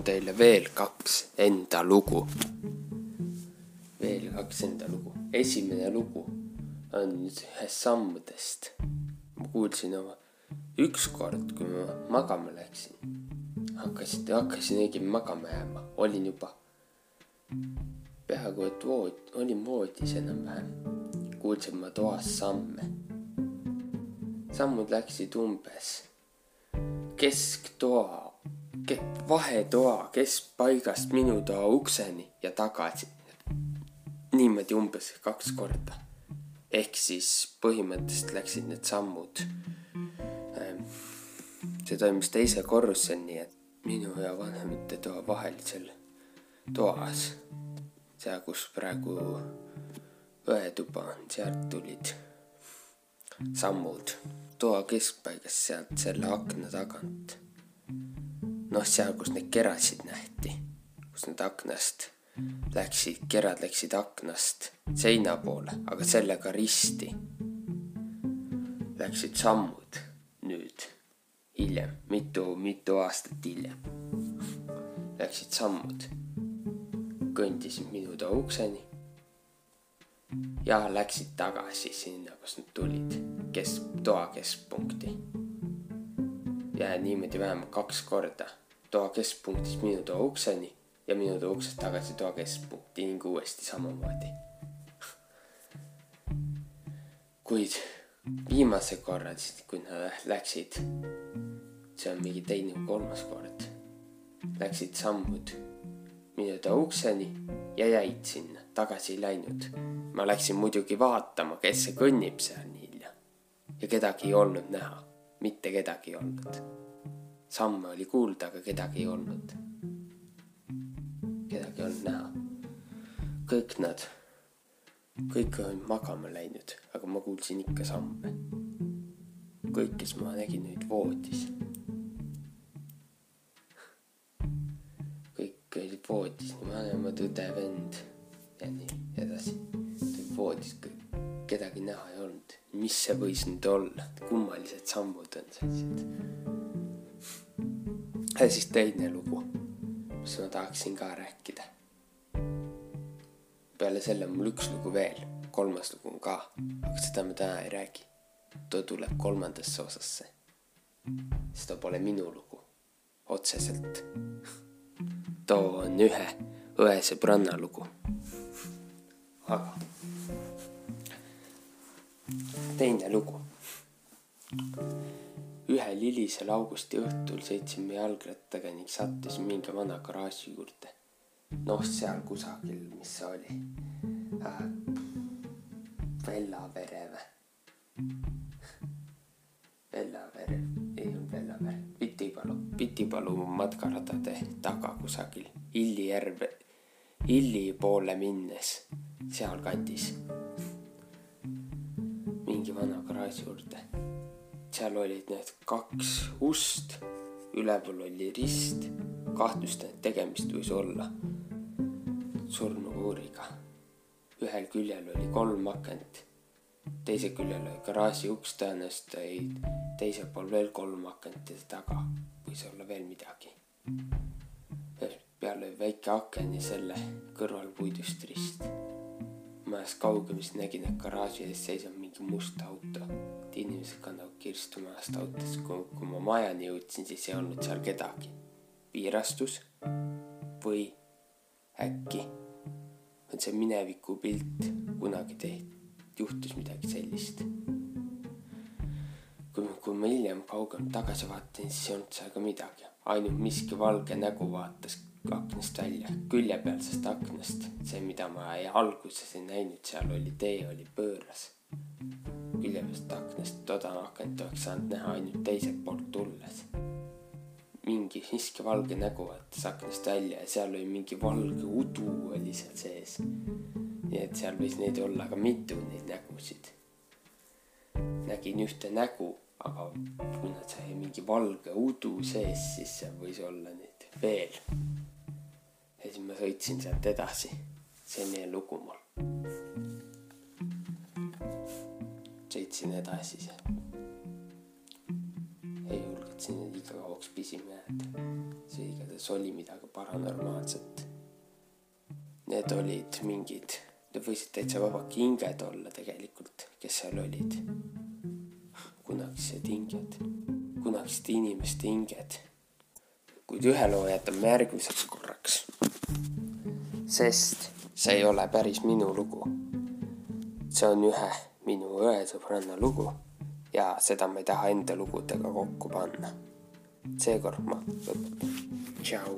loen teile veel kaks enda lugu. veel kaks enda lugu. esimene lugu on ühest sammudest. ma kuulsin oma, ükskord, kui ma magama läksin, hakkasin, hakkasin õigemini magama jääma, olin juba peaaegu et vood, olin voodis enam-vähem. kuulsin ma toas samme. sammud läksid umbes kesktoa vahetoa keskpaigast minu toa ukseni ja tagasi. niimoodi umbes kaks korda. ehk siis põhimõtteliselt läksid need sammud. Ähm, see toimus teise korruseni, et minu ja vanemate toa vahelisel toas, seal, kus praegu õetuba on, sealt tulid sammud toa keskpaigast sealt selle akna tagant noh, seal, kus need kerasid nähti, kus need aknast läksid, kerad läksid aknast seina poole, aga sellega risti. Läksid sammud nüüd, hiljem, mitu-mitu aastat hiljem. Läksid sammud, kõndisid minu toa ukseni ja läksid tagasi sinna, kust nad tulid, kes, toa keskpunkti. ja niimoodi vähemalt kaks korda toa keskpunktist minu toa ukseni ja minu toa uksest tagasi toa keskpunkti ning uuesti samamoodi. kuid viimase korra, kui nad läksid, see on mingi teine või kolmas kord, läksid sammud minu toa ukseni ja jäid sinna, tagasi ei läinud. ma läksin muidugi vaatama, kes see kõnnib seal nii hilja ja kedagi ei olnud näha, mitte kedagi ei olnud samme oli kuulda, aga kedagi ei olnud. kedagi ei olnud näha. kõik nad, kõik olid magama läinud, aga ma kuulsin ikka samme. kõik, kes ma nägin, olid voodis. kõik olid voodis, vanemad, õde, vend ja nii edasi. voodis kõik, kedagi näha ei olnud. mis see võis nüüd olla, kummalised sammud on sellised ja siis teine lugu, mis ma tahaksin ka rääkida. peale selle on mul üks lugu veel, kolmas lugu on ka, aga seda ma täna ei räägi. too tuleb kolmandasse osasse. too pole minu lugu, otseselt. too on ühe õe sõbranna lugu. aga teine lugu ühel hilisel augusti õhtul sõitsime jalgrattaga ning sattusime mingi vana garaaži juurde. noh, seal kusagil, mis see oli äh,? Vellavere või? Vellavere, ei olnud Vellavere, Pitipalu, Pitipalu matkaradade taga kusagil, Illi järve, Illi poole minnes, sealkandis. mingi vana garaaži juurde seal olid need kaks ust, üleval oli rist, kahtlustan, et tegemist võis olla surnukuuriga. ühel küljel oli kolm akent, teisel küljel oli garaaži uks, tõenäoliselt olid teisel pool veel kolm akent ja taga võis olla veel midagi. peal oli väike aken ja selle kõrval puidust rist. Majast kaugemas nägin, et garaaži ees seisab mingi must auto. Et inimesed kannavad kirstu majast autosse, kui, kui ma majani jõudsin, siis ei olnud seal kedagi. viirastus või äkki? On see mineviku pilt, kunagi tehti, juhtus midagi sellist. kui, kui ma hiljem kaugemalt tagasi vaatasin, siis ei olnud seal ka midagi, ainult miski valge nägu vaatas aknast välja, küljepealsest aknast, see, mida ma alguses ei näinud, seal oli tee oli pööras küljelisest aknast, toda akent oleks saanud näha ainult teiselt poolt tulles. mingi miski valge nägu vaatas aknast välja ja seal oli mingi valge udu oli seal sees. nii et seal võis neid olla ka mitu neid nägusid. nägin ühte nägu, aga kui nad sai mingi valge udu sees, siis seal võis olla neid veel. Ja siis ma sõitsin sealt edasi. selline lugu mul sõitsin edasi seal. ei julgenud sinna liiga kauaks pisima jääda. see igatahes oli midagi paranormaalset. Need olid mingid, need võisid täitsa vaba kinged olla tegelikult, kes seal olid. kunagised hinged, kunagised inimeste hinged. kuid ühe loo jätan märgmiseks korraks. Sest see ei ole päris minu lugu. see on ühe minu õesõbranna lugu ja seda ma ei taha enda lugudega kokku panna. seekord ma lõpetan. tšau.